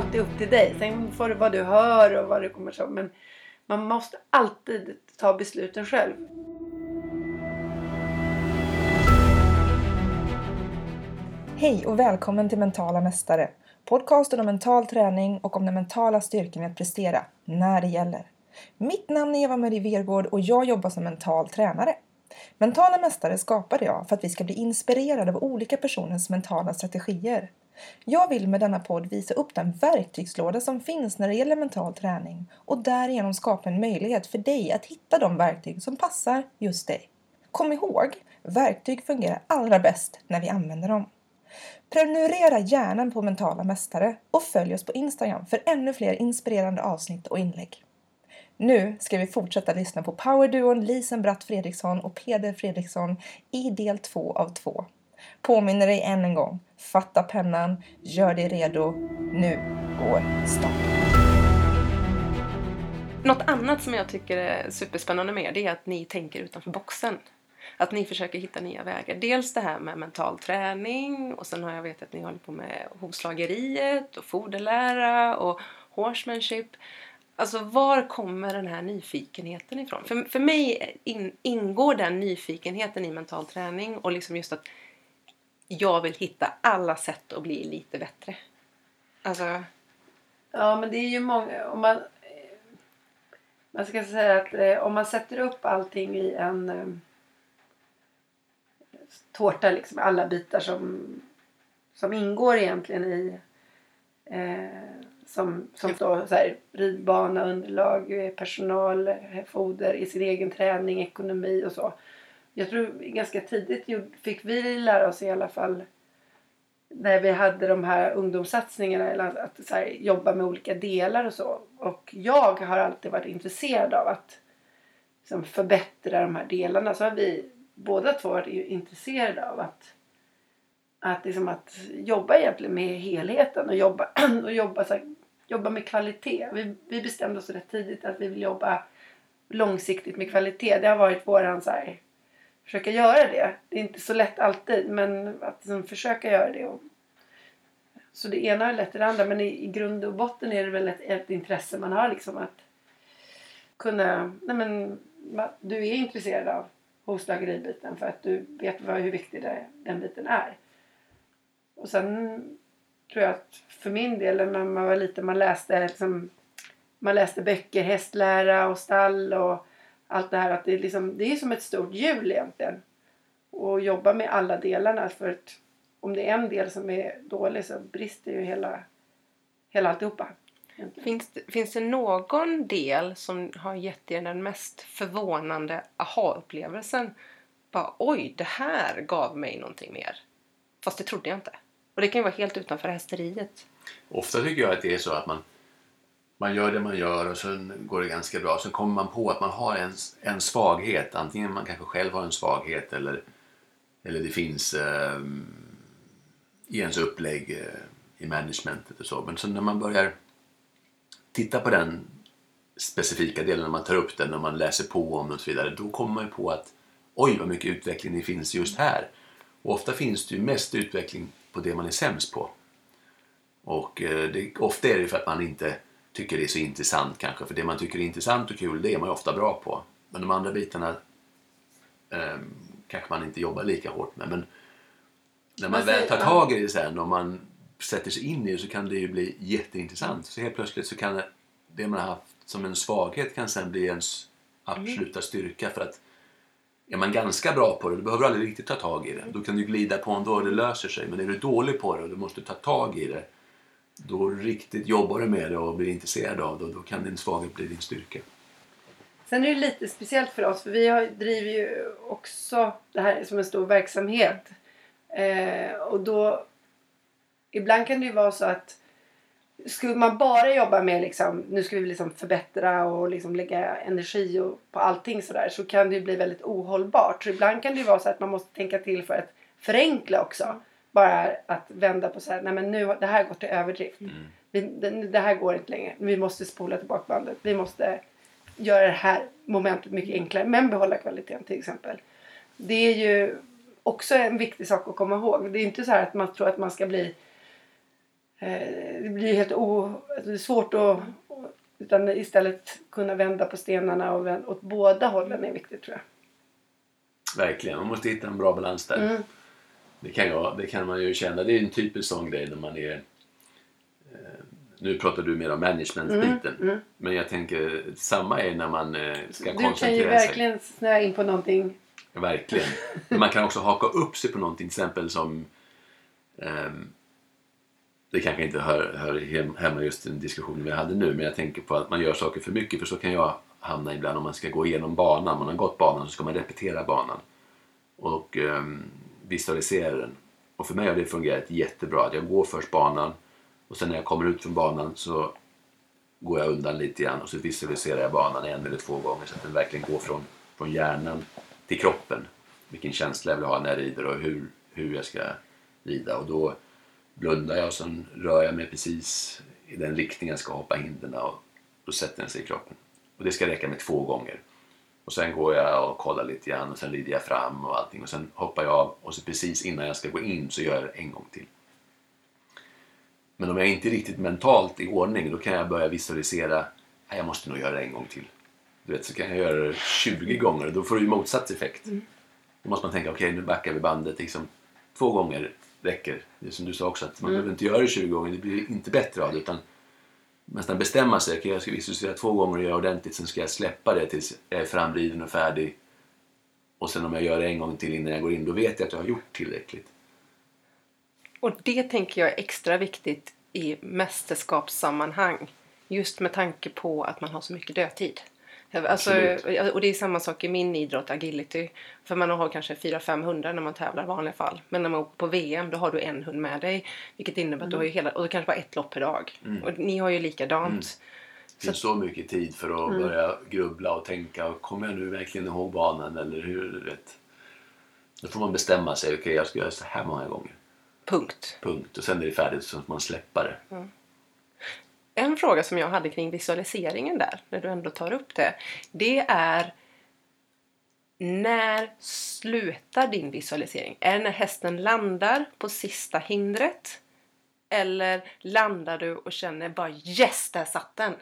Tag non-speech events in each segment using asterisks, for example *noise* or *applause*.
alltid upp till dig. Sen får du vad du hör och vad det kommer så. Men man måste alltid ta besluten själv. Hej och välkommen till Mentala Mästare. Podcasten om mental träning och om den mentala styrkan i att prestera när det gäller. Mitt namn är Eva-Marie Vergård och jag jobbar som mental tränare. Mentala Mästare skapade jag för att vi ska bli inspirerade av olika personers mentala strategier. Jag vill med denna podd visa upp den verktygslåda som finns när det gäller mental träning och därigenom skapa en möjlighet för dig att hitta de verktyg som passar just dig. Kom ihåg, verktyg fungerar allra bäst när vi använder dem. Prenumerera gärna på Mentala Mästare och följ oss på Instagram för ännu fler inspirerande avsnitt och inlägg. Nu ska vi fortsätta lyssna på powerduon Lisen Bratt Fredriksson och Peder Fredriksson i del 2 av 2. Påminner dig än en gång, fatta pennan, gör dig redo. Nu går starten. Något annat som jag tycker är superspännande med er, det är att ni tänker utanför boxen. Att ni försöker hitta nya vägar. Dels det här med mental träning och sen har jag vetat att ni håller på med hovslageriet och foderlära och horsemanship. Alltså var kommer den här nyfikenheten ifrån? För, för mig in, ingår den nyfikenheten i mental träning och liksom just att jag vill hitta alla sätt att bli lite bättre. Alltså... Ja, men det är ju många... Om man, man ska säga att eh, om man sätter upp allting i en eh, tårta, liksom alla bitar som, som ingår egentligen i eh, som, som då, så här, ridbana, underlag, personal, foder i sin egen träning, ekonomi och så. Jag tror ganska tidigt fick vi lära oss i alla fall när vi hade de här ungdomssatsningarna att så här, jobba med olika delar och så. Och jag har alltid varit intresserad av att liksom, förbättra de här delarna. Så har vi båda två varit intresserade av att att, liksom att jobba egentligen med helheten och jobba, *clears throat* och jobba så här, jobba med kvalitet. Vi, vi bestämde oss rätt tidigt att vi vill jobba långsiktigt med kvalitet. Det har varit våran så här, försöka göra det. Det är inte så lätt alltid men att liksom, försöka göra det. Och, så det ena är lätt det andra men i, i grund och botten är det väl ett, ett intresse man har liksom att kunna, nej men du är intresserad av hovslageribiten för att du vet vad, hur viktig det, den biten är. Och sen tror jag att för min del när man var liten man läste liksom, man läste böcker, hästlära och stall och allt det här. Att det, är liksom, det är som ett stort hjul egentligen. Och jobba med alla delarna. För att om det är en del som är dålig så brister ju hela, hela alltihopa. Finns det, finns det någon del som har gett er den mest förvånande aha-upplevelsen? Bara oj, det här gav mig någonting mer. Fast det trodde jag inte. Och det kan ju vara helt utanför hästeriet. Ofta tycker jag att det är så att man, man gör det man gör och sen går det ganska bra. Sen kommer man på att man har en, en svaghet. Antingen man kanske själv har en svaghet eller, eller det finns eh, i ens upplägg eh, i managementet och så. Men sen när man börjar titta på den specifika delen, när man tar upp den och man läser på om den och så vidare. Då kommer man ju på att oj vad mycket utveckling det finns just här. Och ofta finns det ju mest utveckling på det man är sämst på. Och eh, det, ofta är det för att man inte tycker det är så intressant kanske. För det man tycker är intressant och kul det är man ju ofta bra på. Men de andra bitarna eh, kanske man inte jobbar lika hårt med. Men när man väl tar tag i det sen och man sätter sig in i det så kan det ju bli jätteintressant. Så helt plötsligt så kan det man har haft som en svaghet kan sen bli ens absoluta styrka. För att är man ganska bra på det, du behöver aldrig riktigt ta tag i det. Då kan du glida på ändå och det löser sig. Men är du dålig på det och du måste ta tag i det, då riktigt jobbar du med det och blir intresserad av det och då kan din svaghet bli din styrka. Sen är det lite speciellt för oss för vi har, driver ju också det här som en stor verksamhet. Eh, och då ibland kan det ju vara så att skulle man bara jobba med liksom, nu ska vi liksom förbättra och liksom lägga energi och, på allting sådär så kan det bli väldigt ohållbart. Så ibland kan det ju vara så att man måste tänka till för att förenkla också. Bara att vända på så här, nej men nu, det här går till överdrift. Mm. Vi, det, det, här går inte längre. Vi måste spola tillbaka bandet. Vi måste göra det här momentet mycket enklare men behålla kvaliteten till exempel. Det är ju också en viktig sak att komma ihåg. Det är inte så här att man tror att man ska bli eh, det blir helt o, det är svårt att utan istället kunna vända på stenarna och vända, åt båda hållen är viktigt tror jag. Verkligen, man måste hitta en bra balans där. Mm. Det, kan jag, det kan man ju känna. Det är en typisk sån grej när man är... Eh, nu pratar du mer om managementbiten. Mm, mm. Men jag tänker, samma är när man eh, ska Du kan ju koncentrera sig. verkligen snöa in på någonting. Verkligen. Man kan också haka upp sig på någonting till exempel som ehm, det kanske inte hör, hör hem- hemma just i den diskussionen vi hade nu men jag tänker på att man gör saker för mycket för så kan jag hamna ibland om man ska gå igenom banan. Man har gått banan så ska man repetera banan och ehm, visualisera den. Och för mig har det fungerat jättebra att jag går först banan och sen när jag kommer ut från banan så går jag undan lite grann och så visualiserar jag banan en eller två gånger så att den verkligen går från, från hjärnan till kroppen. Vilken känsla jag vill ha när jag rider och hur, hur jag ska rida. Och då blundar jag och sen rör jag mig precis i den riktning jag ska hoppa hindren och då sätter den sig i kroppen. Och det ska räcka med två gånger. Och sen går jag och kollar lite grann och sen rider jag fram och allting och sen hoppar jag av och så precis innan jag ska gå in så gör jag det en gång till. Men om jag inte är riktigt mentalt i ordning då kan jag börja visualisera "Nej, jag måste nog göra det en gång till. Du vet, så kan jag göra det 20 gånger och då får det ju motsatt effekt. Då måste man tänka okej nu backar vi bandet. Liksom, två gånger räcker. Det är som du sa också att man behöver inte göra det 20 gånger. Det blir inte bättre av det utan nästan bestämma sig. Okay, jag ska visualisera två gånger och göra ordentligt. Sen ska jag släppa det tills jag är framriden och färdig. Och sen om jag gör det en gång till innan jag går in då vet jag att jag har gjort tillräckligt. Och det tänker jag är extra viktigt i mästerskapssammanhang. Just med tanke på att man har så mycket dödtid. Alltså, Absolut. och det är samma sak i min idrott, agility. För man har kanske 400-5 hundar när man tävlar i vanliga fall. Men när man åker på VM då har du en hund med dig. Vilket innebär att du har ju hela, och kanske bara ett lopp per dag. Och ni har ju likadant. Det finns så mycket tid för att börja grubbla och tänka. Kommer jag nu verkligen ihåg banan eller hur? Vet. Då får man bestämma sig. Okej, jag ska göra så här många gånger. Punkt. Punkt. Och sen är det färdigt så att man släpper det. En fråga som jag hade kring visualiseringen där, när du ändå tar upp det. Det är när slutar din visualisering? Är det när hästen landar på sista hindret? Eller landar du och känner bara yes, där satt den?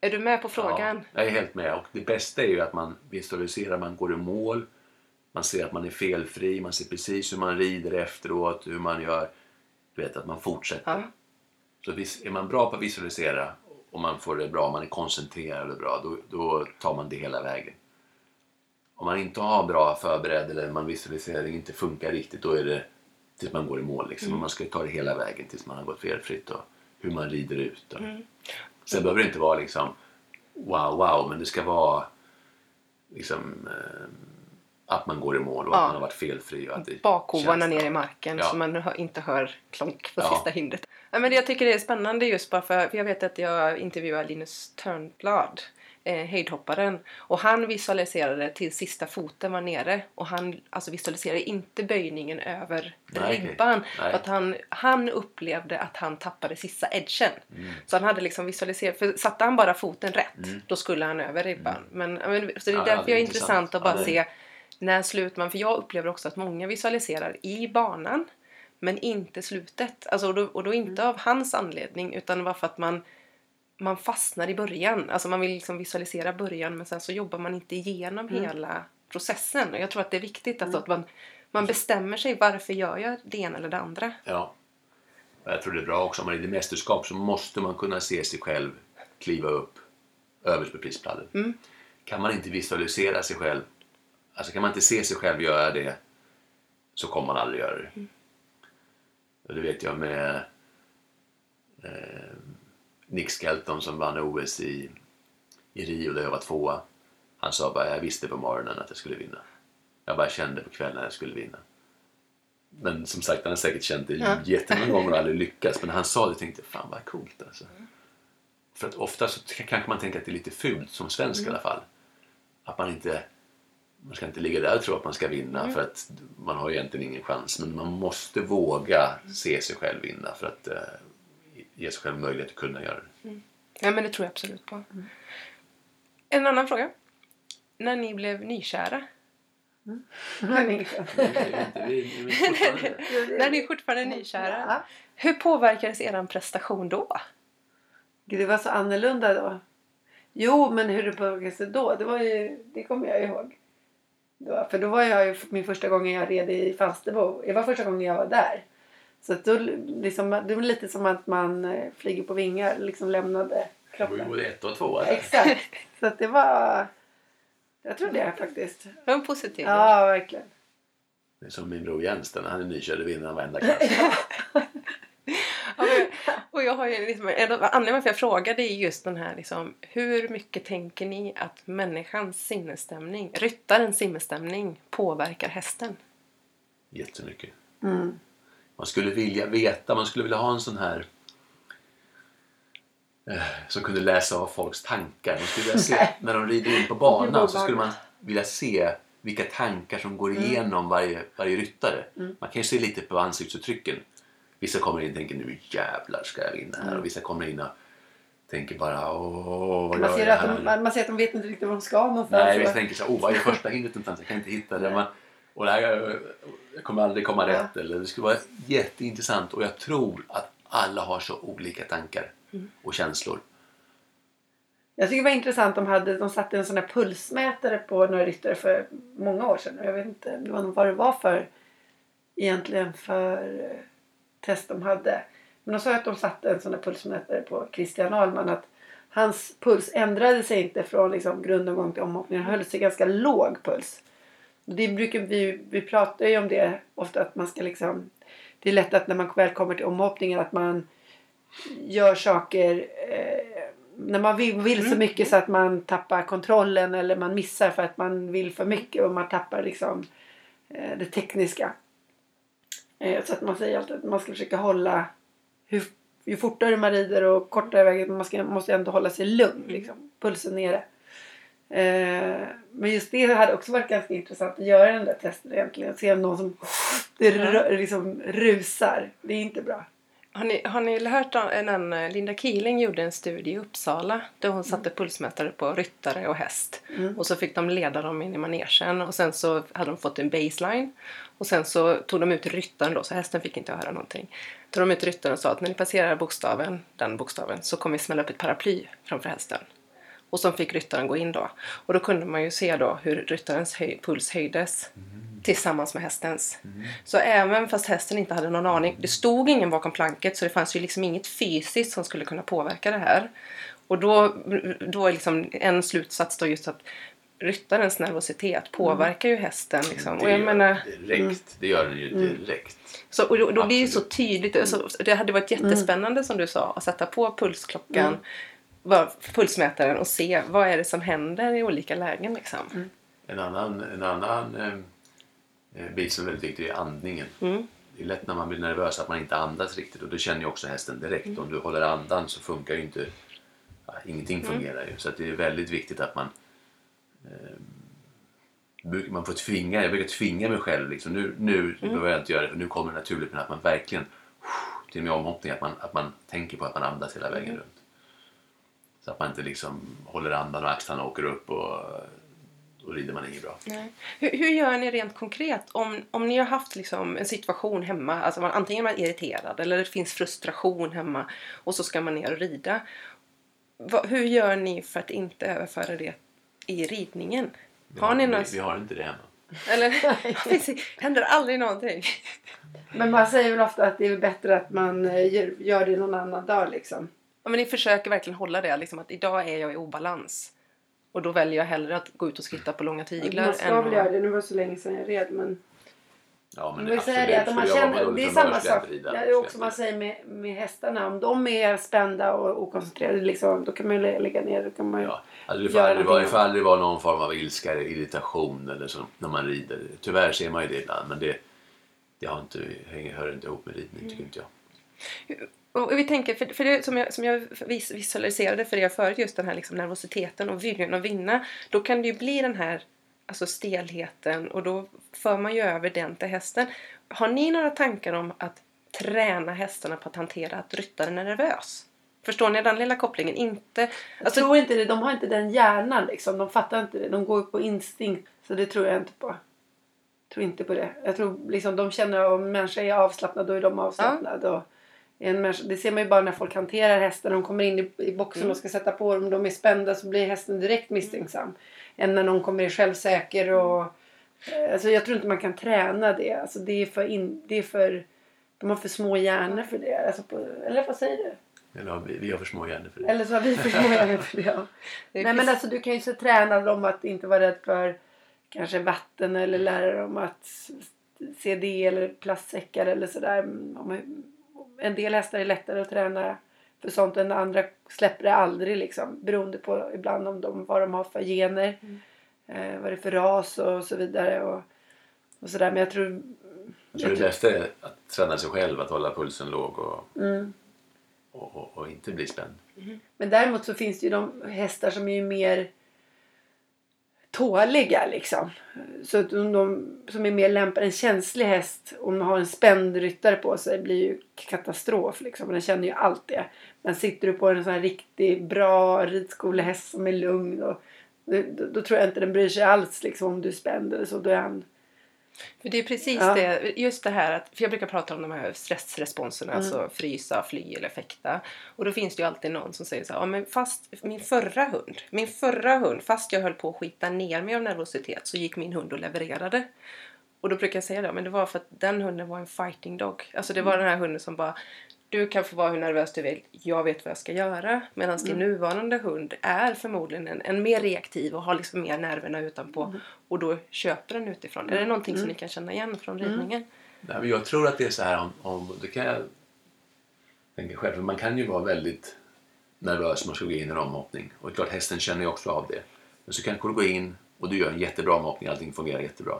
Är du med på frågan? Ja, jag är helt med. Och det bästa är ju att man visualiserar, man går i mål. Man ser att man är felfri, man ser precis hur man rider efteråt, hur man gör. Du vet, att man fortsätter. Ja. Så är man bra på att visualisera och man får det bra, man är koncentrerad och bra, då, då tar man det hela vägen. Om man inte har bra förberedd eller man visualisering inte funkar riktigt, då är det tills man går i mål. Liksom. Och man ska ta det hela vägen tills man har gått felfritt och hur man rider ut. Och. Sen behöver det inte vara liksom wow, wow, men det ska vara liksom eh, att man går i mål och Ja. att man har varit felfri. Och att det Bakhovarna ner i marken Ja. så man inte hör klonk på Ja. sista hindret. Ja, men det jag tycker det är spännande just bara för, för jag vet att jag intervjuade Linus Törnblad, eh, höjdhopparen. Och han visualiserade till sista foten var nere och han alltså visualiserade inte böjningen över Nej, ribban. Nej. Att han, han upplevde att han tappade sista edgen. Mm. Så han hade liksom visualiserat, för satte han bara foten rätt då skulle han över ribban. Men, ja, men, så det är Mm. Ja, därför det är jag är intressant. att bara Ja, se när slutar man? För jag upplever också att många visualiserar i banan men inte slutet. Alltså, och, då, och då inte av hans anledning utan bara för att man, man fastnar i början. Alltså man vill liksom visualisera början men sen så jobbar man inte igenom hela processen. Och jag tror att det är viktigt alltså, att man, man bestämmer sig varför gör jag det ena eller det andra. Ja. Jag tror det är bra också om man är i mästerskap så måste man kunna se sig själv kliva upp överst på prispallen. Kan man inte visualisera sig själv, alltså kan man inte se sig själv göra det så kommer man aldrig göra det. Och det vet jag med eh, Nick Skelton som vann OS i, i Rio där jag var tvåa. Han sa bara, jag visste på morgonen att jag skulle vinna. Jag bara kände på kvällen att jag skulle vinna. Men som sagt, han har säkert känt det Ja. jättemånga gånger och aldrig lyckats. Men när han sa det tänkte jag, fan vad coolt alltså. För att ofta så kanske man tänker att det är lite fult, som svensk i alla fall. Att man inte, man ska inte ligga där och tro att man ska vinna för att man har egentligen ingen chans. Men man måste våga se sig själv vinna för att eh, ge sig själv möjlighet att kunna göra det. Ja men det tror jag absolut på. En annan fråga. När ni blev nykära, *laughs* är är- är fortfarande- *laughs* När ni är fortfarande nykära. Ja. Hur påverkades er prestation då? Gud, det var så annorlunda då. Jo, men hur det påverkades då, det, var ju, det kommer jag ihåg. Då, för då var jag ju min första gången jag red i Falsterbo. Det var första gången jag var där. Så att då, liksom, det var lite som att man eh, flyger på vingar, liksom lämnade Det var ju kroppen. både ett och två. Eller? Exakt. *laughs* Så att det var... Jag tror det faktiskt. Det var en positiv. Ja, verkligen. Det är som min bror Jens, den, han är nykörd och vinner varenda *laughs* klass. Jag har ju liksom, anledningen varför jag frågade är just den här liksom, hur mycket tänker ni att människans sinnesstämning, ryttarens sinnesstämning påverkar hästen? Jättemycket. Mm. Man skulle vilja veta, man skulle vilja ha en sån här eh, som kunde läsa av folks tankar. Man skulle vilja se, när de rider in på banan så skulle man vilja se vilka tankar som går igenom varje, varje ryttare. Man kan ju se lite på ansiktsuttrycken. Vissa kommer in och tänker nu jävlar ska jag vinna här. Och vissa kommer in och tänker bara åh vad Man ser, jag att de, man, man ser att de vet inte riktigt var de ska någonstans. Nej, vissa tänker så oh, vad är första hindret någonstans? Jag kan inte hitta det. Man, och det här, jag kommer aldrig komma Ja. rätt. Eller, det skulle vara jätteintressant och jag tror att alla har så olika tankar och känslor. Jag tycker det var intressant. De, hade, de satte en sån här pulsmätare på några ryttare för många år sedan. Jag vet inte vad det var för egentligen för test de hade. Men de sa att de satte en sån här pulsmätare på Christian Ahlman. Att hans puls ändrade sig inte från liksom grundomgång till omhoppning. Han höll sig ganska låg puls. Det brukar vi, vi pratar ju om det ofta att man ska liksom det är lätt att när man väl kommer till omhoppningen att man gör saker eh, när man vill, vill så mycket så att man tappar kontrollen eller man missar för att man vill för mycket och man tappar liksom eh, det tekniska. Eh, så att man säger alltid att man ska försöka hålla hur, ju fortare man rider och kortare vägen man ska, måste ändå hålla sig lugn liksom, pulsen nere. Eh, men just det hade också varit ganska intressant att göra den där testen egentligen. Se om någon som det liksom rusar. Det är inte bra. Har ni, har ni hört om en, Linda Keeling gjorde en studie i Uppsala där hon satte pulsmätare på ryttare och häst. Och så fick de leda dem in i manegen och sen så hade de fått en baseline. Och sen så tog de ut ryttaren då, så hästen fick inte höra någonting. Tog de ut ryttaren och sa att när ni passerar bokstaven, den bokstaven, så kommer vi smälla upp ett paraply framför hästen. Och så fick ryttaren gå in då. Och då kunde man ju se då hur ryttarens höj, puls höjdes tillsammans med hästens. Så även fast hästen inte hade någon aning, det stod ingen bakom planket så det fanns ju liksom inget fysiskt som skulle kunna påverka det här. Och då, då är liksom en slutsats då just att ryttarens nervositet påverkar ju hästen. Liksom. Och Det jag gör menar, direkt. Det gör den ju direkt. så, och då, då blir det så tydligt. Så, det hade varit jättespännande som du sa att sätta på pulsklockan, vad- pulsmätaren och se vad är det som händer i olika lägen. Liksom. En annan, en annan eh, bit som är väldigt viktig är andningen. Mm. Det är lätt när man blir nervös att man inte andas riktigt och då känner ju också hästen direkt. Om du håller andan så funkar ju inte... Ja, ingenting fungerar ju. Så att det är väldigt viktigt att man... Eh, man får tvinga, jag brukar tvinga mig själv. Liksom. Nu, nu behöver jag inte göra det för nu kommer det naturligt. Men att man verkligen, till och med omhoppning, att man, att man tänker på att man andas hela vägen runt. Så att man inte liksom håller andan och axlarna åker upp och då rider man inget bra. Nej. Hur, hur gör ni rent konkret om, om ni har haft liksom en situation hemma, alltså man, antingen är man irriterad eller det finns frustration hemma och så ska man ner och rida. Va, hur gör ni för att inte överföra det i ridningen? Vi Har ni vi, några... vi har inte det hemma. Eller *laughs* *laughs* det- händer aldrig någonting? Men man säger väl ofta att det är bättre att man eh, gör, gör det någon annan dag liksom. Ja, men ni försöker verkligen hålla det, liksom att idag är jag i obalans. Och då väljer jag hellre att gå ut och skritta på långa tyglar. Man ska väl göra det. Nu var det så länge sedan jag red men. Ja, Men vi säger det att man känner, det är samma sak. Det är också man säger med, med hästarna. Om de är spända och okoncentrerade liksom, då kan man ju lä- lägga ner. Då kan man ju... Ja, alltså det får aldrig, vara, någonting. det får aldrig vara någon form av ilska eller irritation eller så, när man rider. Tyvärr ser man ju det ibland men det, det har inte, hänger, hör inte ihop med ridning tycker inte jag. Och vi tänker, för, för det som jag, som jag vis, visualiserade för er förut, just den här liksom nervositeten och viljan att vinna. Då kan det ju bli den här alltså stelheten och då för man ju över den till hästen. Har ni några tankar om att träna hästarna på att hantera att ryttaren är nervös? Förstår ni den lilla kopplingen? Inte... Jag Alltså, tror inte det. De har inte den hjärnan liksom. De fattar inte det. De går på instinkt. Så det tror jag inte på. tror inte på det. Jag tror liksom de känner om en människa är avslappnad då är de avslappnade. Och en människa, det ser man ju bara när folk hanterar hästen. De kommer in i, boxen Mm. och ska sätta på dem. De är spända så blir hästen direkt misstänksam. Än när någon kommer in självsäker och... eh, Alltså jag tror inte man kan träna det. Alltså det är för... In, det är för de har för små hjärnor för det. Alltså på, eller vad säger du? Eller har vi, vi har för små hjärnor för det. Eller så har vi för små hjärnor för det. Ja. *laughs* Det Nej men alltså du kan ju så träna dem att inte vara rädd för kanske vatten eller lära dem att se det eller plastsäckar eller sådär. En del hästar är lättare att träna för sånt än andra släpper det aldrig liksom. Beroende på ibland om de, vad de har för gener. Eh, vad det är för ras och så vidare. Och, och sådär. Men jag tror... Jag tror det bästa är att träna sig själv, att hålla pulsen låg och, Mm. och, och, och inte bli spänd. Men däremot så finns det ju de hästar som är ju mer tåliga liksom. Så att de, de som är mer lämpade, en känslig häst om de har en spänd ryttare på sig blir ju katastrof liksom. Den känner ju allt det. Men sitter du på en sån här riktigt bra ridskolehäst som är lugn och då, då tror jag inte den bryr sig alls liksom om du är spänd eller så. Då är han... För det är precis Ja. det, just det här att, för jag brukar prata om de här stressresponserna, Mm. alltså frysa, fly eller fäkta. Och då finns det ju alltid någon som säger så här, ja men fast min förra hund, min förra hund, fast jag höll på att skita ner mig av nervositet så gick min hund och levererade. Och då brukar jag säga det, men det var för att den hunden var en fighting dog. Alltså det Mm. var den här hunden som bara du kan få vara hur nervös du vill, jag vet vad jag ska göra. Medan Mm. din nuvarande hund är förmodligen en, en mer reaktiv och har liksom mer nerverna utanpå. Mm. Och då köper den utifrån. Är det någonting som ni kan känna igen från Mm. ridningen? Nej, men jag tror att det är så här om, om det kan jag tänka själv, för man kan ju vara väldigt nervös när man ska gå in i en omhoppning. Och klart hästen känner ju också av det. Men så kanske du går in och du gör en jättebra omhoppning, allting fungerar jättebra.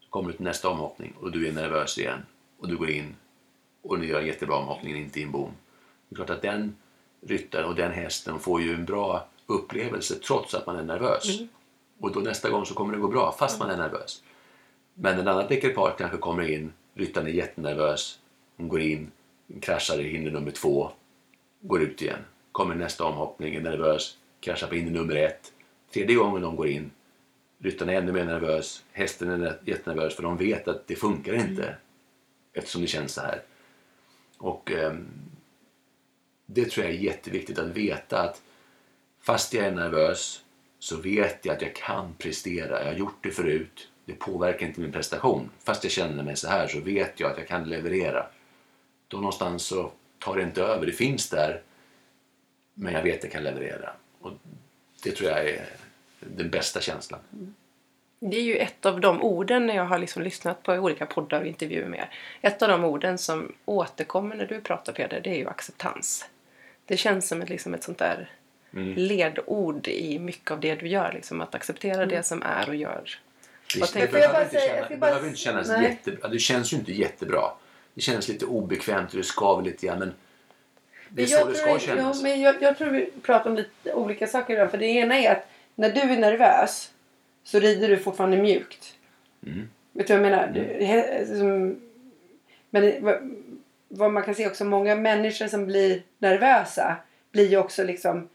Så kommer du till nästa omhoppning och du är nervös igen. Och du går in och du gör en jättebra omhoppning inte i en bom. Det är klart att den ryttaren och den hästen får ju en bra upplevelse trots att man är nervös. Och då nästa gång så kommer det gå bra fast man är nervös. Men en annan ekipage kanske kommer in, ryttaren är jättenervös, hon går in, kraschar i hinder nummer två, går ut igen. Kommer nästa omhoppning, är nervös, kraschar på hinder nummer ett. Tredje gången de går in, ryttaren är ännu mer nervös, hästen är jättenervös för de vet att det funkar inte eftersom det känns så här. Och eh, det tror jag är jätteviktigt att veta att fast jag är nervös så vet jag att jag kan prestera. Jag har gjort det förut. Det påverkar inte min prestation. Fast jag känner mig så här så vet jag att jag kan leverera. Då någonstans så tar det inte över. Det finns där. Men jag vet att jag kan leverera. Och det tror jag är den bästa känslan. Mm. Det är ju ett av de orden när jag har liksom lyssnat på olika poddar och intervjuer med er. Ett av de orden som återkommer när du pratar Peder, det är ju acceptans. Det känns som ett, liksom ett sånt där ledord i mycket av det du gör. Liksom, att acceptera det som är och gör. Det, Vad det tänker- Får jag behöver, bara inte, säga- jag känna, bara- behöver inte kännas Nej. jättebra. Det känns ju inte jättebra. Det känns lite obekvämt och det skaver lite grann. Men det är Men så jag det tror- ska kännas. Jo, men jag, jag tror vi pratar om lite olika saker. För det ena är att när du är nervös så rider du fortfarande mjukt. Mm. Vet du vad jag menar? Som, men vad, vad man kan se också, många människor som blir nervösa blir ju också liksom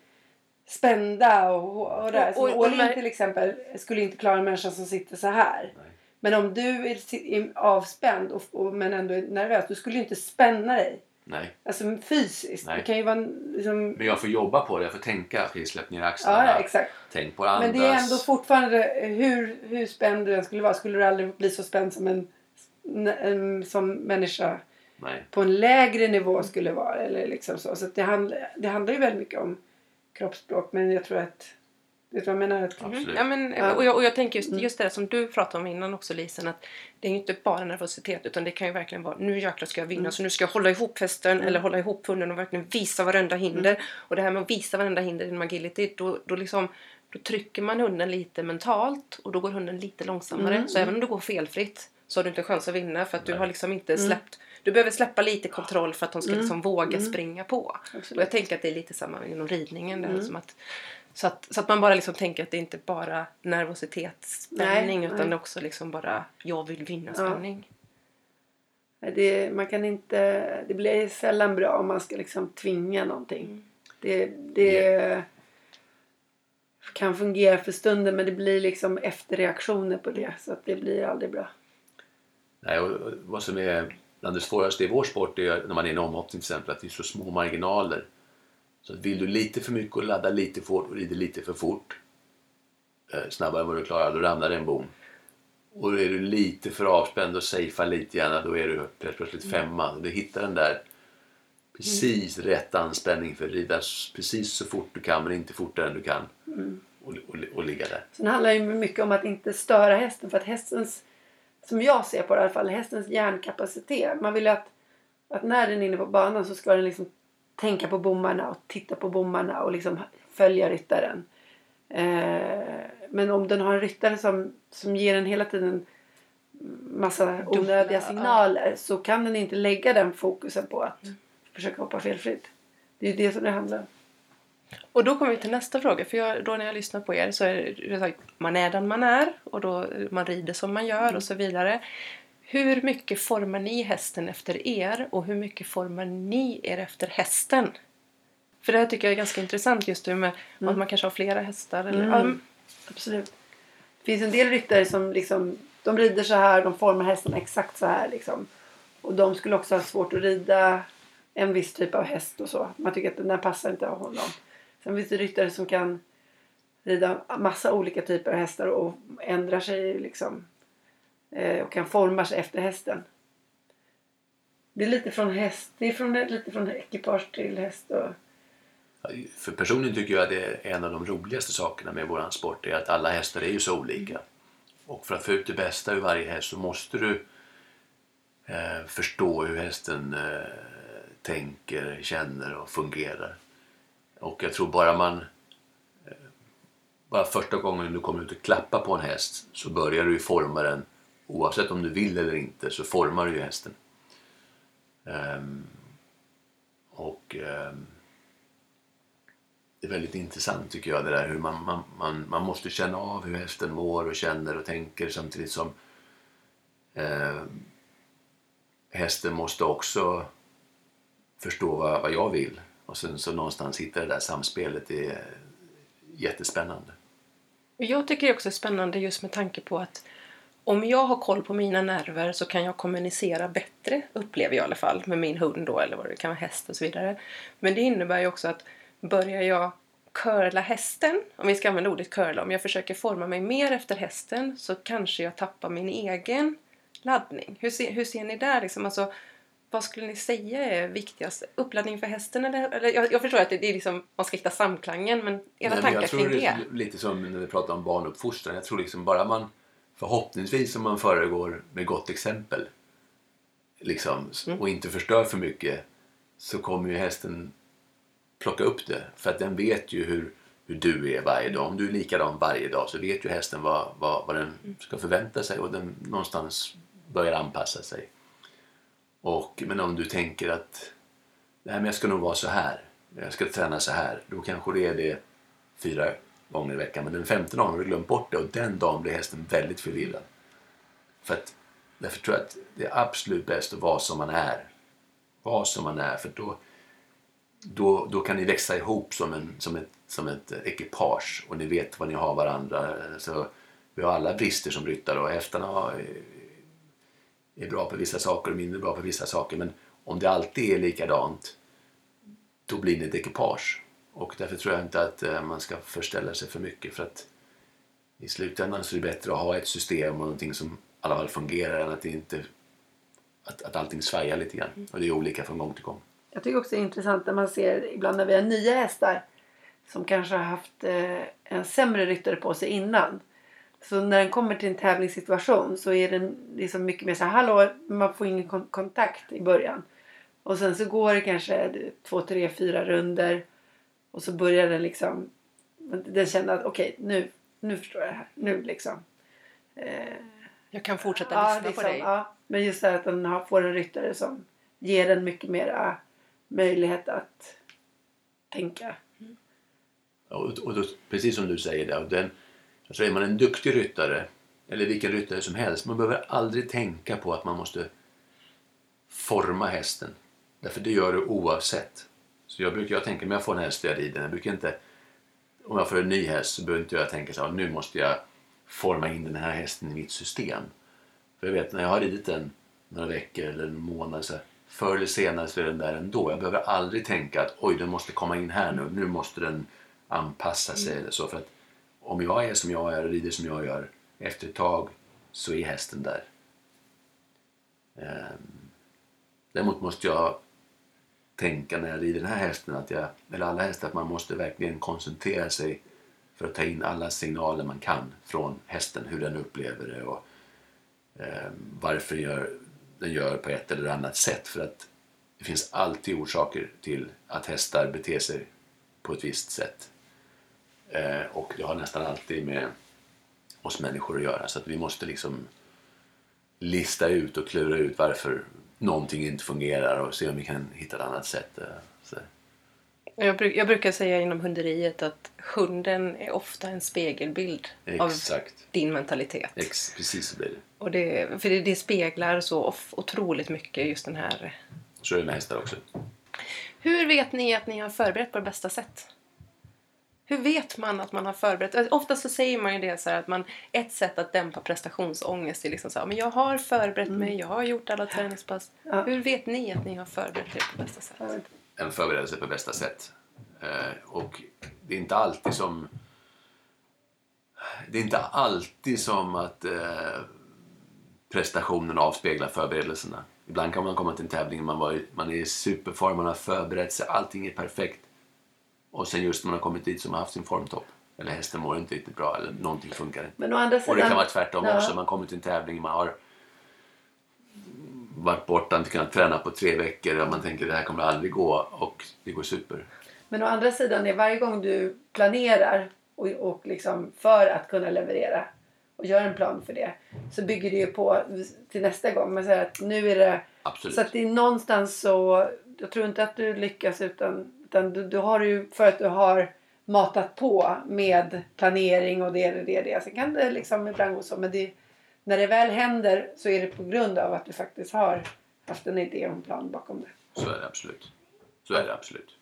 spända och, och där. Och- Som och- och Åhlin till exempel skulle inte klara en människa som sitter så här. Nej. Men om du är, avspänd och, och, men ändå är nervös, du skulle ju inte spänna dig. Nej. Alltså fysiskt. Nej. Det kan ju vara liksom... Men jag får jobba på det. Jag får tänka. Okej, släpp ner axlarna. Ja, exakt. Tänk på att andas. Men det är ändå fortfarande, hur, hur spänd du än skulle vara, skulle du aldrig bli så spänd som en, en som människa Nej. på en lägre nivå skulle vara. Eller liksom så så det, handlar, det handlar ju väldigt mycket om kroppsspråk. Men jag tror att, vet du vad jag menar? Absolut. Mm. Ja, men. Mm. och, jag, och jag tänker just, just det där som du pratade om innan också Lisen. Att det är ju inte bara nervositet utan det kan ju verkligen vara nu jäklar ska jag vinna Mm. så nu ska jag hålla ihop hästen eller hålla ihop hunden och verkligen visa varenda hinder. Mm. Och det här med att visa varenda hinder inom agility då, då liksom då trycker man hunden lite mentalt och då går hunden lite långsammare. Mm. Så även om du går felfritt så har du inte en chans att vinna för att du Nej. har liksom inte Mm. släppt du behöver släppa lite kontroll för att de ska liksom våga springa på. Och Absolut. jag tänker att det är lite samma inom ridningen. Där, Mm. som att, så, att, så att man bara liksom tänker att det inte bara nervositetsspänning Nej, utan nej. också liksom bara jag vill vinna Ja. spänning. det, man kan inte, det blir sällan bra om man ska liksom tvinga någonting. Mm. Det, det kan fungera för stunden men det blir liksom efterreaktioner på det. Så att det blir aldrig bra. Nej, och och vad som är bland det svåraste i vår sport är när man är i en omhoppning till exempel att det är så små marginaler. Så vill du lite för mycket och ladda lite fort och rider lite för fort eh, snabbare än vad du klarar, då ramlar det en bom. Och är du lite för avspänd och safear lite grann, då är du helt plötsligt femma. Du hittar den där precis rätt anspänning för att rida precis så fort du kan men inte fortare än du kan. Och, och, och ligga där. Sen handlar det ju mycket om att inte störa hästen. För att hästens, som jag ser på det i alla fall, hästens hjärnkapacitet. Man vill ju att, att när den är inne på banan så ska den liksom tänka på bommarna och titta på bommarna och liksom följa ryttaren. Eh, men om den har en ryttare som, som ger den hela tiden massa onödiga signaler så kan den inte lägga den fokusen på att försöka hoppa felfritt. Det är ju det som det handlar om. Och då kommer vi till nästa fråga. För jag, då när jag lyssnar på er så är det så att man är den man är och då man rider som man gör och så vidare. Hur mycket formar ni hästen efter er och hur mycket formar ni er efter hästen? För det här tycker jag är ganska intressant just det med att man kanske har flera hästar. Eller, Mm. men- Absolut. Det finns en del ryttare som liksom, de rider så här, de formar hästen exakt så här liksom. Och de skulle också ha svårt att rida en viss typ av häst och så. Man tycker att den där passar inte av honom. Sen finns det ryttare som kan rida massa olika typer av hästar och ändrar sig liksom. Eh, och kan forma sig efter hästen. Det är lite från häst, det är från, lite från ekipage till häst och För personligen tycker jag att det är en av de roligaste sakerna med våran sport är att alla hästar är ju så olika. Och för att få ut det bästa ur varje häst så måste du eh, förstå hur hästen eh, tänker, känner och fungerar. Och jag tror bara man eh, bara första gången du kommer ut och klappar på en häst så börjar du ju forma den oavsett om du vill eller inte så formar du ju hästen. Um, och um, det är väldigt intressant tycker jag det där hur man, man, man, man måste känna av hur hästen mår och känner och tänker samtidigt som eh, hästen måste också förstå vad, vad jag vill och sen så någonstans hitta det där samspelet det är jättespännande. Jag tycker det också är spännande just med tanke på att om jag har koll på mina nerver så kan jag kommunicera bättre, upplever jag i alla fall, med min hund då eller vad det kan vara, häst och så vidare. Men det innebär ju också att börjar jag curla hästen, om vi ska använda ordet curla, om jag försöker forma mig mer efter hästen så kanske jag tappar min egen laddning. Hur ser, hur ser ni där liksom? Alltså, vad skulle ni säga är viktigast? Uppladdning för hästen eller? eller jag, jag förstår att det, det är liksom, man ska hitta samklangen men era Nej, men tankar jag tror kring det lite som när vi pratar om barnuppfostran. Jag tror liksom bara man förhoppningsvis om man föregår med gott exempel liksom, Mm. och inte förstör för mycket så kommer ju hästen plocka upp det. För att den vet ju hur, hur du är varje dag. Om du är likadan varje dag så vet ju hästen vad, vad, vad den ska förvänta sig och den någonstans börjar anpassa sig. Och, men om du tänker att Nej, men jag ska nog vara så här. Jag ska träna så här. Då kanske det är det fyra gånger i veckan. Men den femte dagen har du glömt bort det och den dagen blir hästen väldigt förvirrad. För att, därför tror jag att det är absolut bäst att vara som man är. Var som man är. För då, då, då kan ni växa ihop som, en, som, ett, som ett ekipage och ni vet vad ni har varandra. Så vi har alla brister som ryttare och hästarna har, är bra på vissa saker och mindre bra på vissa saker. Men om det alltid är likadant då blir ni ett ekipage. Och därför tror jag inte att eh, man ska förställa sig för mycket. För att i slutändan så är det bättre att ha ett system och någonting som i alla fall fungerar än att, det inte, att, att allting svajar lite grann. Och det är olika från gång till gång. Jag tycker också det är intressant när man ser ibland när vi har nya hästar som kanske har haft eh, en sämre ryttare på sig innan. Så när den kommer till en tävlingssituation så är den liksom mycket mer så här, hallå, man får ingen kon- kontakt i början. Och sen så går det kanske två, tre, fyra runder och så börjar den liksom, den känner att okej, nu, nu förstår jag det här, nu liksom. Eh, Jag kan fortsätta Ja, lyssna liksom, på dig. Ja, men just det här att den har, får en ryttare som ger den mycket mera möjlighet att tänka. Och, och då, precis som du säger där, och den, alltså är man en duktig ryttare eller vilken ryttare som helst, man behöver aldrig tänka på att man måste forma hästen. Därför det gör du oavsett. Så jag brukar jag tänka, om jag får en häst och jag rider, jag brukar inte, om jag får en ny häst så behöver inte jag tänka så här, nu måste jag forma in den här hästen i mitt system. För jag vet när jag har ridit den några veckor eller en månad så här, förr eller senare så är den där ändå. Jag behöver aldrig tänka att oj den måste komma in här nu. Nu måste den anpassa sig eller så. För att om jag är som jag är och rider som jag gör efter ett tag så är hästen där. Ehm, däremot måste jag tänka när jag rider den här hästen, att jag, eller alla hästar, att man måste verkligen koncentrera sig för att ta in alla signaler man kan från hästen, hur den upplever det och eh, varför den gör, den gör på ett eller annat sätt. För att det finns alltid orsaker till att hästar beter sig på ett visst sätt. Eh, och det har nästan alltid med oss människor att göra. Så att vi måste liksom lista ut och klura ut varför någonting inte fungerar och se om vi kan hitta ett annat sätt. eh, Så. Jag, bruk, jag brukar säga inom hunderiet att hunden är ofta en spegelbild av Exakt. din mentalitet. Ex, precis så blir det. Och det, för det, det speglar så otroligt mycket just den här... Så är det med hästar också. Hur vet ni att ni har förberett på det bästa sätt? Hur vet man att man har förberett? Alltså, Ofta så säger man ju det så här att man, ett sätt att dämpa prestationsångest är liksom så här, men jag har förberett mig, jag har gjort alla träningspass. Ja. Hur vet ni att ni har förberett er på bästa sätt? En förberedelse på bästa sätt. Eh, och det är inte alltid som... Det är inte alltid som att eh, prestationen avspeglar förberedelserna. Ibland kan man komma till en tävling och man, var, man är i superform, man har förberett sig, allting är perfekt. Och sen just när man har kommit dit så har haft sin formtopp. Eller hästen mår inte riktigt bra eller någonting funkar inte. Men å andra sidan... Och det kan vara tvärtom Ja. också. Man kommer till en tävling, man har varit borta, inte kunnat träna på tre veckor och man tänker det här kommer aldrig gå och det går super. Men å andra sidan är varje gång du planerar och, och liksom för att kunna leverera och gör en plan för det så bygger det ju på till nästa gång. Man säger att nu är det... Absolut. Så att det är någonstans så... Jag tror inte att du lyckas utan, utan du, du har ju för att du har matat på med planering och det, det, det, det. Sen kan det liksom ibland gå så men det, när det väl händer så är det på grund av att du faktiskt har haft en idé och en plan bakom det. Så är det absolut. Så är det absolut.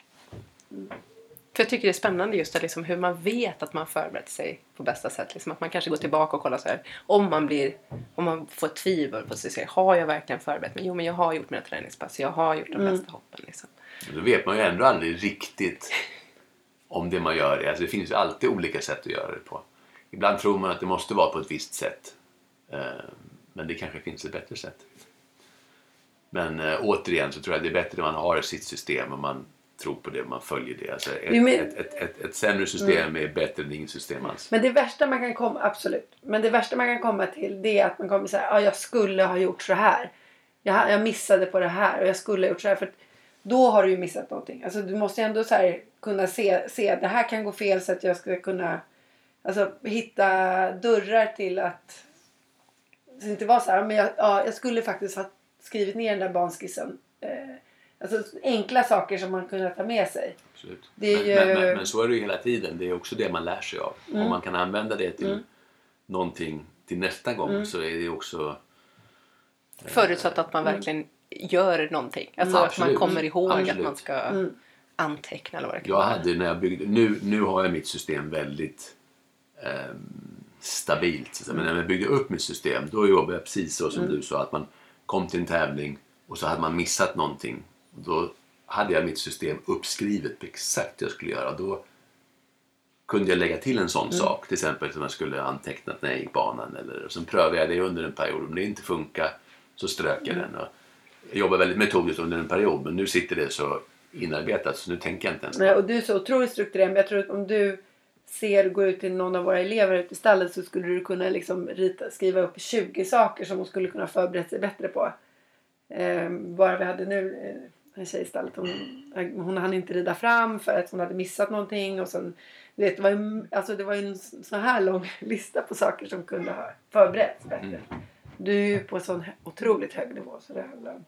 För jag tycker det är spännande just det, liksom, hur man vet att man förberett sig på bästa sätt. Liksom, att man kanske går tillbaka och kollar så här. Om man, blir, om man får tvivel på sig. Har jag verkligen förberett mig? Jo, men jag har gjort mina träningspass. Jag har gjort de bästa hoppen. Liksom. Men då vet man ju ändå aldrig riktigt om det man gör. Alltså det finns ju alltid olika sätt att göra det på. Ibland tror man att det måste vara på ett visst sätt. Eh, Men det kanske finns ett bättre sätt. Men eh, återigen så tror jag det är bättre när man har sitt system och man tror på det man följer det. Alltså ett, Jo, men- ett, ett, ett, ett sämre system är bättre än inget system alls. Men det värsta man kan komma, absolut. Men det värsta man kan komma till det är att man kommer säga ja jag skulle ha gjort så här. Jag, jag missade på det här och jag skulle ha gjort så här. För att då har du ju missat någonting. Alltså du måste ju ändå så här kunna se, se att det här kan gå fel så att jag ska kunna alltså, hitta dörrar till att så inte vara så här, men jag, ja, jag skulle faktiskt ha skrivit ner den där banskissen. Eh, alltså enkla saker som man kunde ta med sig. Absolut. Det är men, ju- men, men, men så är det ju hela tiden. Det är också det man lär sig av. Mm. Om man kan använda det till någonting till nästa gång Mm. så är det också... Förutsatt att man verkligen gör någonting. Alltså Mm, att man kommer ihåg att Absolut. man ska Mm. anteckna eller vad det kan Jag vara. hade när jag byggde... Nu, nu har jag mitt system väldigt ehm, stabilt. att. Men när jag byggde upp mitt system då jobbade jag precis så som du sa. Att man kom till en tävling och så hade man missat någonting. Då hade jag mitt system uppskrivet på exakt det jag skulle göra. Då kunde jag lägga till en sån sak. Till exempel som jag skulle antecknat när jag gick banan. Eller, och sen prövade jag det under en period. Om det inte funkar så strök jag den. Och jag jobbade väldigt metodiskt under en period. Men nu sitter det så inarbetat så nu tänker jag inte ens på Nej, och du är så otroligt strukturerad. Men jag tror att om du ser gå ut till någon av våra elever ute i stallet så skulle du kunna liksom rita, skriva upp 20 saker som hon skulle kunna förbereda sig bättre på. Eh, bara vi hade nu eh, en tjej i stallet. Hon, hon hann inte rida fram för att hon hade missat någonting. Och sen, du vet, det, var ju, alltså, det var ju en sån här lång *laughs* lista på saker som kunde ha förberetts bättre. Mm. Du är ju på en sån otroligt hög nivå. Så det handlar om.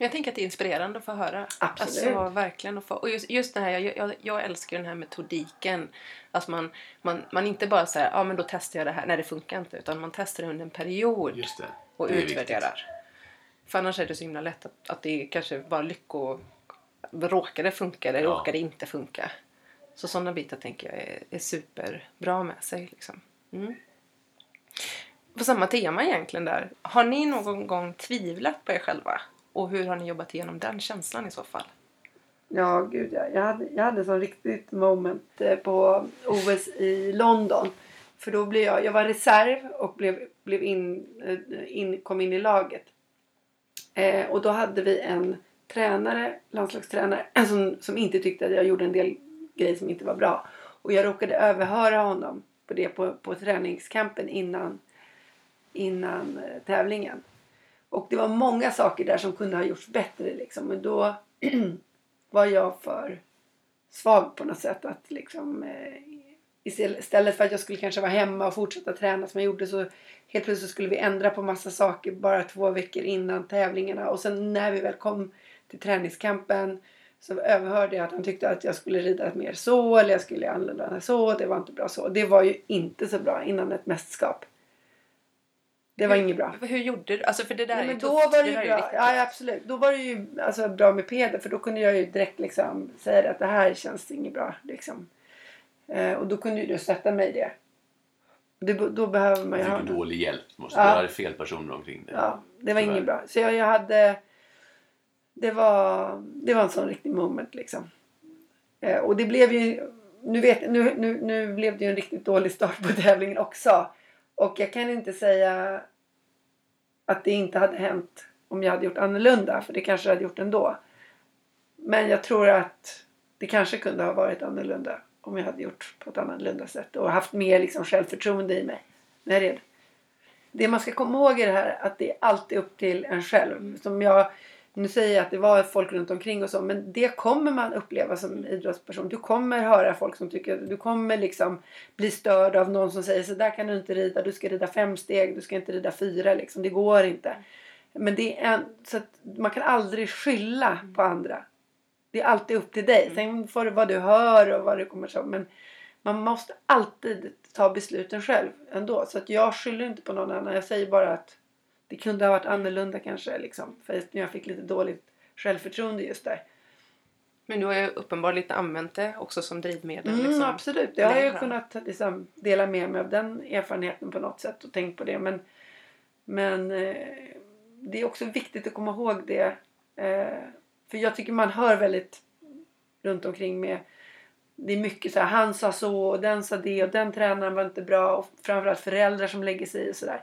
Jag tänker att det är inspirerande att få höra. Absolut. Alltså, verkligen att få, och just, just det här, jag, jag, jag älskar den här metodiken. Att man, man, man inte bara säger ja men då testar jag det här. Nej det funkar inte. Utan man testar det under en period Just det. och utvärderar. För annars är det så himla lätt att, att det kanske bara lycko... Råkar det funka eller Ja. råkar det inte funka? Så sådana bitar tänker jag är, är superbra med sig. Liksom. Mm. på samma tema egentligen där. Har ni någon gång tvivlat på er själva? Och hur har ni jobbat igenom den känslan i så fall? Ja, gud ja. Jag hade, jag hade sån riktigt moment eh, på OS i London. För då blev jag, jag var reserv och blev, blev in, eh, in, kom in i laget. Eh, och då hade vi en tränare, landslagstränare, *clears throat* som, som inte tyckte att jag gjorde en del grejer som inte var bra. Och jag råkade överhöra honom på det på, på träningskampen innan, innan eh, tävlingen. Och det var många saker där som kunde ha gjorts bättre liksom. Men då *clears throat* var jag för svag på något sätt att liksom eh, istället för att jag skulle kanske vara hemma och fortsätta träna som jag gjorde så helt plötsligt skulle vi ändra på massa saker bara två veckor innan tävlingarna och sen när vi väl kom till träningskampen så överhörde jag att han tyckte att jag skulle rida mer så eller jag skulle använda så. Det var inte bra så. Det var ju inte så bra innan ett mästerskap. Det var hur, inget bra. Hur gjorde du? Alltså för det där Nej, men ju då tufft. var det ju där är bra. Ja, absolut. Då var det ju alltså, bra med Peder för då kunde jag ju direkt liksom säga att det här känns inget bra. Liksom. Eh, och då kunde ju du sätta mig i det. det. Då behöver man ju ha fick dålig hjälp. Måste Ja. ja. vara fel personer omkring dig. Ja, det var Tyvärr. inget bra. Så jag, jag hade... Det var, det var en sån riktig moment liksom. Eh, och det blev ju... Nu, vet, nu, nu, nu blev det ju en riktigt dålig start på *laughs* tävlingen också. Och jag kan inte säga att det inte hade hänt om jag hade gjort annorlunda. För det kanske jag hade gjort ändå. Men jag tror att det kanske kunde ha varit annorlunda om jag hade gjort på ett annorlunda sätt. Och haft mer liksom självförtroende i mig när jag red. Det man ska komma ihåg är det här att det är alltid upp till en själv. Som jag, nu säger jag att det var folk runt omkring och så. Men det kommer man uppleva som idrottsperson. Du kommer höra folk som tycker du kommer liksom bli störd av någon som säger så där kan du inte rida. Du ska rida fem steg. Du ska inte rida fyra liksom. Det går inte. Men det är en, så att man kan aldrig skylla på andra. Det är alltid upp till dig. Sen får det vad du hör och vad det kommer så. Men man måste alltid ta besluten själv ändå. Så att jag skyller inte på någon annan. Jag säger bara att det kunde ha varit annorlunda kanske. Liksom, för jag fick lite dåligt självförtroende just där. Men du har ju uppenbarligen använt det också som drivmedel. Mm, liksom. Absolut. Jag har ju kunnat liksom, dela med mig av den erfarenheten på något sätt och tänkt på det. Men, men eh, det är också viktigt att komma ihåg det. Eh, för jag tycker man hör väldigt runt omkring med det är mycket så här, han sa så och den sa det och den tränaren var inte bra och framförallt föräldrar som lägger sig i och sådär.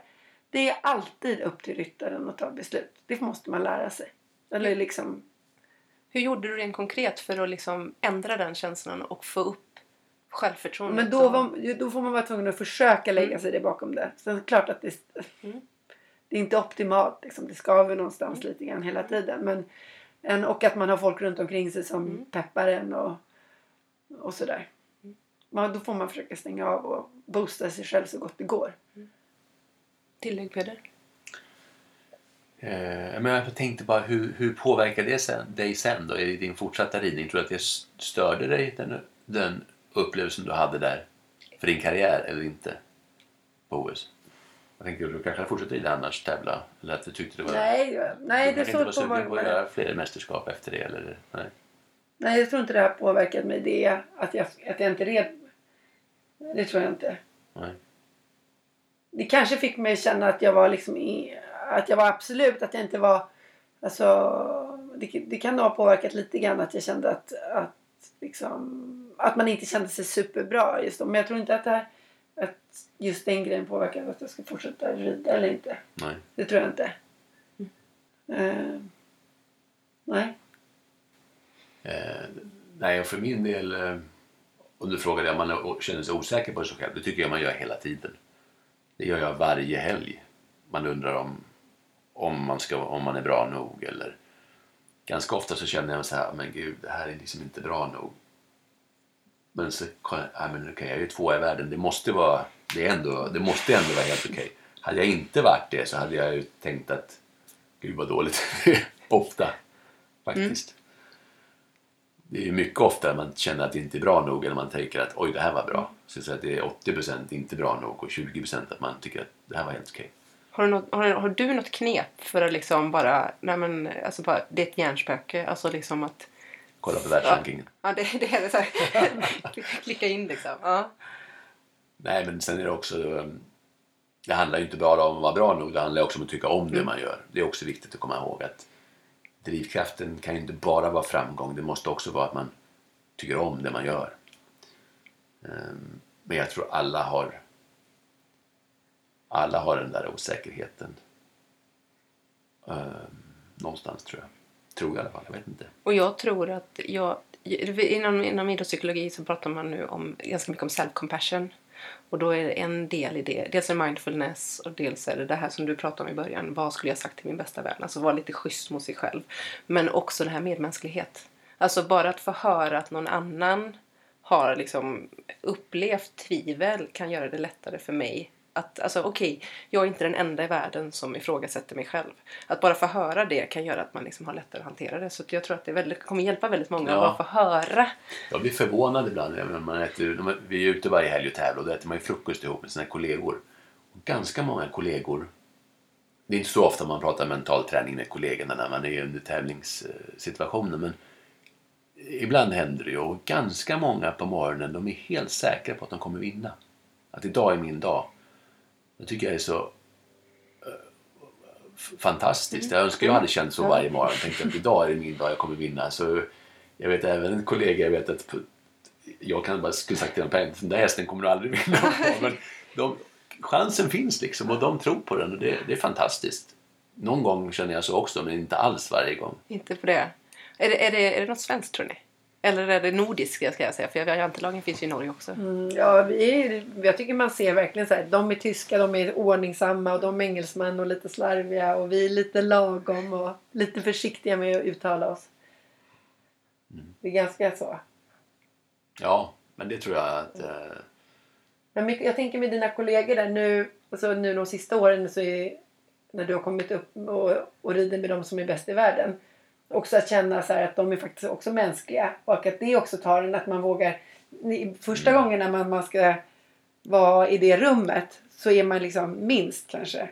Det är alltid upp till ryttaren att ta beslut. Det måste man lära sig. Eller liksom, Hur gjorde du rent konkret för att liksom ändra den känslan och få upp självförtroendet? men då, var, då får man vara tvungen att försöka lägga Mm. sig det bakom det. Sen klart att det, Mm. det är inte optimalt. Liksom. Det skaver någonstans lite grann hela tiden. Men, en, och att man har folk runt omkring sig som Mm. peppar en och, och sådär. Man, då får man försöka stänga av och boosta sig själv så gott det går. Tillägg Peder? Eh, men jag tänkte bara hur, hur påverkar det sen, dig sen då i din fortsatta ridning? Tror du att det störde dig den, den upplevelsen du hade där för din karriär eller inte på OS? Jag tänkte du kanske hade fortsatt rida annars tävla? Eller att du tyckte det var... Nej, nej det du är kanske så inte var sugen på att göra fler mästerskap efter det? Eller? Nej. Nej, jag tror inte det har påverkat mig. Det att jag, att jag inte red. Det tror jag inte. Nej. det kanske fick mig känna att jag var liksom i, att jag var absolut, att jag inte var alltså det, det kan ha påverkat lite grann att jag kände att, att liksom att man inte kände sig superbra just då. Men jag tror inte att, det här, att just den grejen påverkade att jag ska fortsätta rida eller inte. Nej. Det tror jag inte. Eh, nej. Eh, nej, och för min del, eh, om du frågade om man känner sig osäker på sig själv, det tycker jag man gör hela tiden. Det gör jag varje helg. Man undrar om, om, man, ska, om man är bra nog eller ganska ofta så känner jag så här, men gud, det här är liksom inte bra nog. Men så kan jag, ja, men okej, jag är ju tvåa i världen, det måste vara, det, är ändå, det måste ändå vara helt okej. Hade jag inte varit det så hade jag ju tänkt att, gud vad dåligt *laughs* ofta faktiskt. Det är mycket oftare man känner att det inte är bra nog eller man tänker att oj det här var bra. Så, så att det är 80% inte bra nog och 20% att man tycker att det här var helt okej. Har du, något, har, har du något knep för att liksom bara, nej men alltså bara, det är ett hjärnspöke, alltså liksom att, Kolla på världsrankingen. ja det, det är så här, *laughs* klicka in liksom. Ja. Nej men sen är det också um, det handlar ju inte bara om att vara bra nog, det handlar också om att tycka om det man gör. Det är också viktigt att komma ihåg att drivkraften kan ju inte bara vara framgång, det måste också vara att man tycker om det man gör. Ehm, Men jag tror alla har alla har den där osäkerheten. Ehm, Någonstans tror jag. Tror jag i alla fall, jag vet inte. Och jag tror att jag, inom, inom idrottspsykologi så pratar man nu om, ganska mycket om self-compassion. Och då är det en del i det. Dels är det mindfulness och dels är det det här som du pratade om i början. Vad skulle jag sagt till min bästa vän? Alltså vara lite schysst mot sig själv. Men också det här medmänsklighet. Alltså bara att få höra att någon annan har liksom upplevt tvivel kan göra det lättare för mig. Att, alltså okej, jag är inte den enda i världen som ifrågasätter mig själv. Att bara få höra det kan göra att man liksom har lättare att hantera det. Så jag tror att det väldigt, kommer hjälpa väldigt många Ja. att bara få höra. Jag blir förvånad ibland. när Man äter, vi är ute varje helg och tävlar och då äter man ju frukost ihop med sina kollegor. Och ganska många kollegor. Det är inte så ofta man pratar mental träning med kollegorna när man är under tävlingssituationen. Men ibland händer det ju. Och ganska många på morgonen de är helt säkra på att de kommer vinna. Att idag är min dag. Det tycker jag är så eh, fantastiskt. Jag önskar jag hade känt så varje morgon. Jag tänkte att idag är det min dag, jag kommer vinna. Så jag vet även en kollega, jag vet att jag kan bara skulle sagt till dem på en den där hästen kommer du aldrig vinna *laughs* på. Men de, chansen finns liksom och de tror på den och det, det är fantastiskt. Någon gång känner jag så också men inte alls varje gång. Inte på det. Är det, är det, är det något svenskt tror ni? Eller är det nordiskt ska jag säga? För jantelagen finns ju i Norge också. Mm, ja, vi är, jag tycker man ser verkligen så här. De är tyska, de är ordningsamma och de är engelsmän och lite slarviga. Och vi är lite lagom och lite försiktiga med att uttala oss. Det är ganska så. Ja, men det tror jag att... Eh, Men mycket- jag tänker med dina kollegor där nu, alltså nu de sista åren så är, när du har kommit upp och, och rider med de som är bäst i världen. Också att känna så att de är faktiskt också mänskliga och att det också tar en att man vågar. Första gången när man, man ska vara i det rummet så är man liksom minst kanske.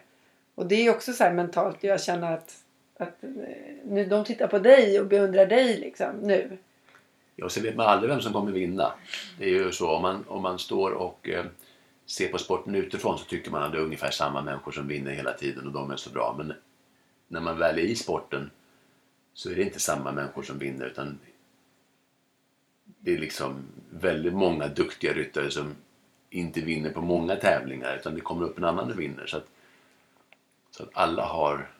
Och det är också så här mentalt. Jag känner att, att eh, nu, de tittar på dig och beundrar dig liksom nu. Ja, så vet man aldrig vem som kommer vinna. Det är ju så om man, om man står och eh, ser på sporten utifrån så tycker man att det är ungefär samma människor som vinner hela tiden och de är så bra. Men när man väl är i sporten så är det inte samma människor som vinner utan det är liksom väldigt många duktiga ryttare som inte vinner på många tävlingar utan det kommer upp en annan och vinner. Så att, så att alla har,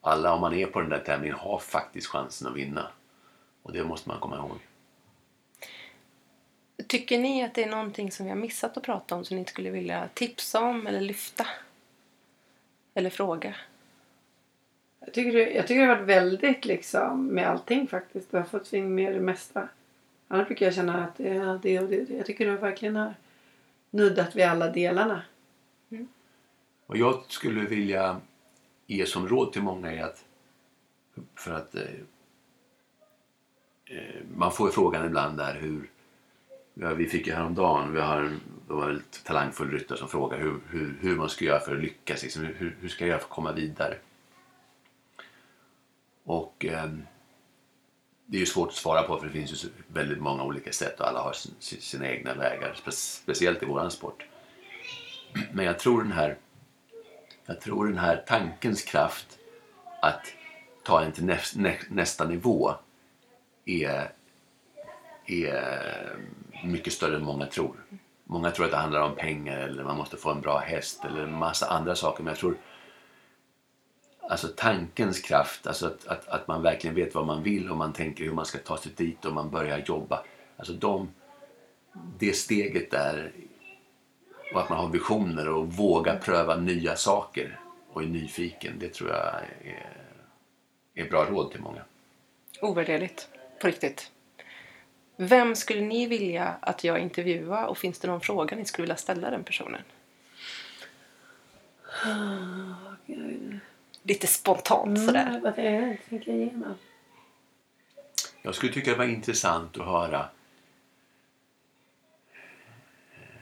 alla om man är på den där tävlingen har faktiskt chansen att vinna. Och det måste man komma ihåg. Tycker ni att det är någonting som vi har missat att prata om som ni skulle vilja tipsa om eller lyfta? Eller fråga? Jag tycker, det, jag tycker det har varit väldigt liksom med allting faktiskt. Du har fått in med det mesta. Annars brukar jag känna att det, är det och det, det. Jag tycker du verkligen har nuddat vid alla delarna. Och jag skulle vilja ge som råd till många är att för att eh, eh, man får frågan ibland där hur ja, vi fick ju häromdagen, vi har en, det var en talangfull ryttare som frågade hur, hur, hur man ska göra för att lyckas, liksom, hur, hur ska jag göra för att komma vidare? Och eh, det är ju svårt att svara på för det finns ju så väldigt många olika sätt och alla har sin, sina egna vägar, spe, speciellt i våran sport. Men jag tror den här jag tror den här tankens kraft att ta en till näs, nä, nästa nivå är, är mycket större än många tror. Många tror att det handlar om pengar eller man måste få en bra häst eller en massa andra saker. Men jag tror alltså tankens kraft, alltså att, att, att man verkligen vet vad man vill och man tänker hur man ska ta sig dit och man börjar jobba. Alltså de, det steget där och att man har visioner och vågar pröva nya saker och är nyfiken. Det tror jag är, är bra råd till många. Ovärderligt. På riktigt. Vem skulle ni vilja att jag intervjuar och finns det någon fråga ni skulle vilja ställa den personen? Lite spontant sådär. Mm, vad är det? Tänker jag igenom. Jag skulle tycka det var intressant att höra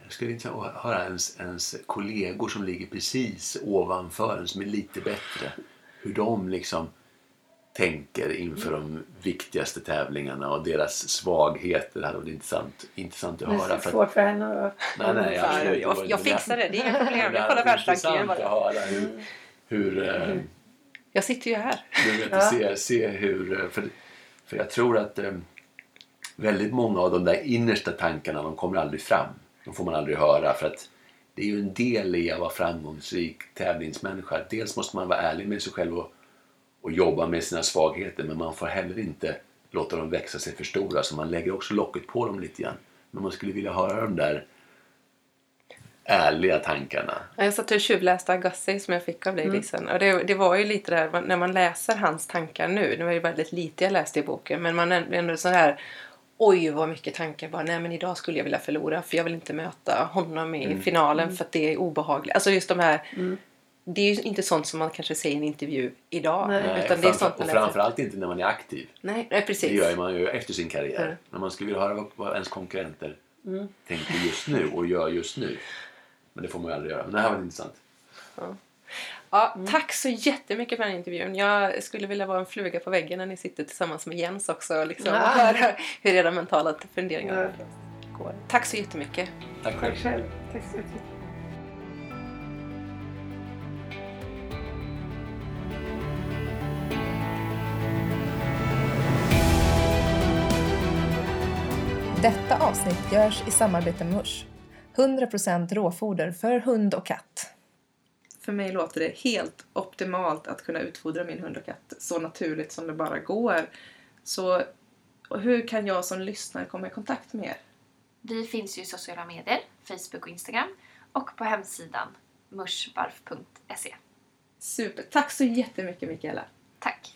jag skulle inte höra ens, ens kollegor som ligger precis ovanför en som är lite bättre. Hur de liksom tänker inför de viktigaste tävlingarna och deras svagheter. Det hade varit intressant, intressant att Det är höra. så svårt för henne att... Nej, nej, absolut. jag, jag fixar det, det är inga problem. Jag kollar världsrankingen bara. höra hur, hur, eh, Jag sitter ju här. du vet, Ja. se, se hur... eh, För, för jag tror att eh, väldigt många av de där innersta tankarna de kommer aldrig fram. De får man aldrig höra för att det är ju en del i att vara framgångsrik tävlingsmänniska. Dels måste man vara ärlig med sig själv och, och jobba med sina svagheter men man får heller inte låta dem växa sig för stora så man lägger också locket på dem lite grann. Men man skulle vilja höra de där ärliga tankarna. Jag satt och tjuvläste Agassi som jag fick av dig Lisen. Och det, det var ju lite där när man läser hans tankar nu. Det var ju väldigt lite jag läste i boken. Men man är ändå så här. Oj vad mycket tankar bara. Nej men idag skulle jag vilja förlora. För jag vill inte möta honom i finalen för att det är obehagligt. Alltså just de här. Det är ju inte sånt som man kanske säger i en intervju idag. Nej. Utan det är framför, sånt och man framförallt inte när man är aktiv. Nej, nej precis. Det gör man ju efter sin karriär. Mm. Men man skulle vilja höra vad, vad ens konkurrenter tänker just nu och gör just nu. Men det får man ju aldrig göra. Men det här var intressant. Ja, Tack så jättemycket för den här intervjun. Jag skulle vilja vara en fluga på väggen när ni sitter tillsammans med Jens också. och Liksom, Ja. höra hur era mentala funderingar Ja. går. Tack så jättemycket. Tack själv. Tack själv. Tack så mycket. Detta avsnitt görs i samarbete med Mush. 100% råfoder för hund och katt. För mig låter det helt optimalt att kunna utfodra min hund och katt så naturligt som det bara går. Så hur kan jag som lyssnare komma i kontakt med er? Vi finns ju i sociala medier, Facebook och Instagram och på hemsidan mushbarf.se. Super! Tack så jättemycket Mikaela! Tack!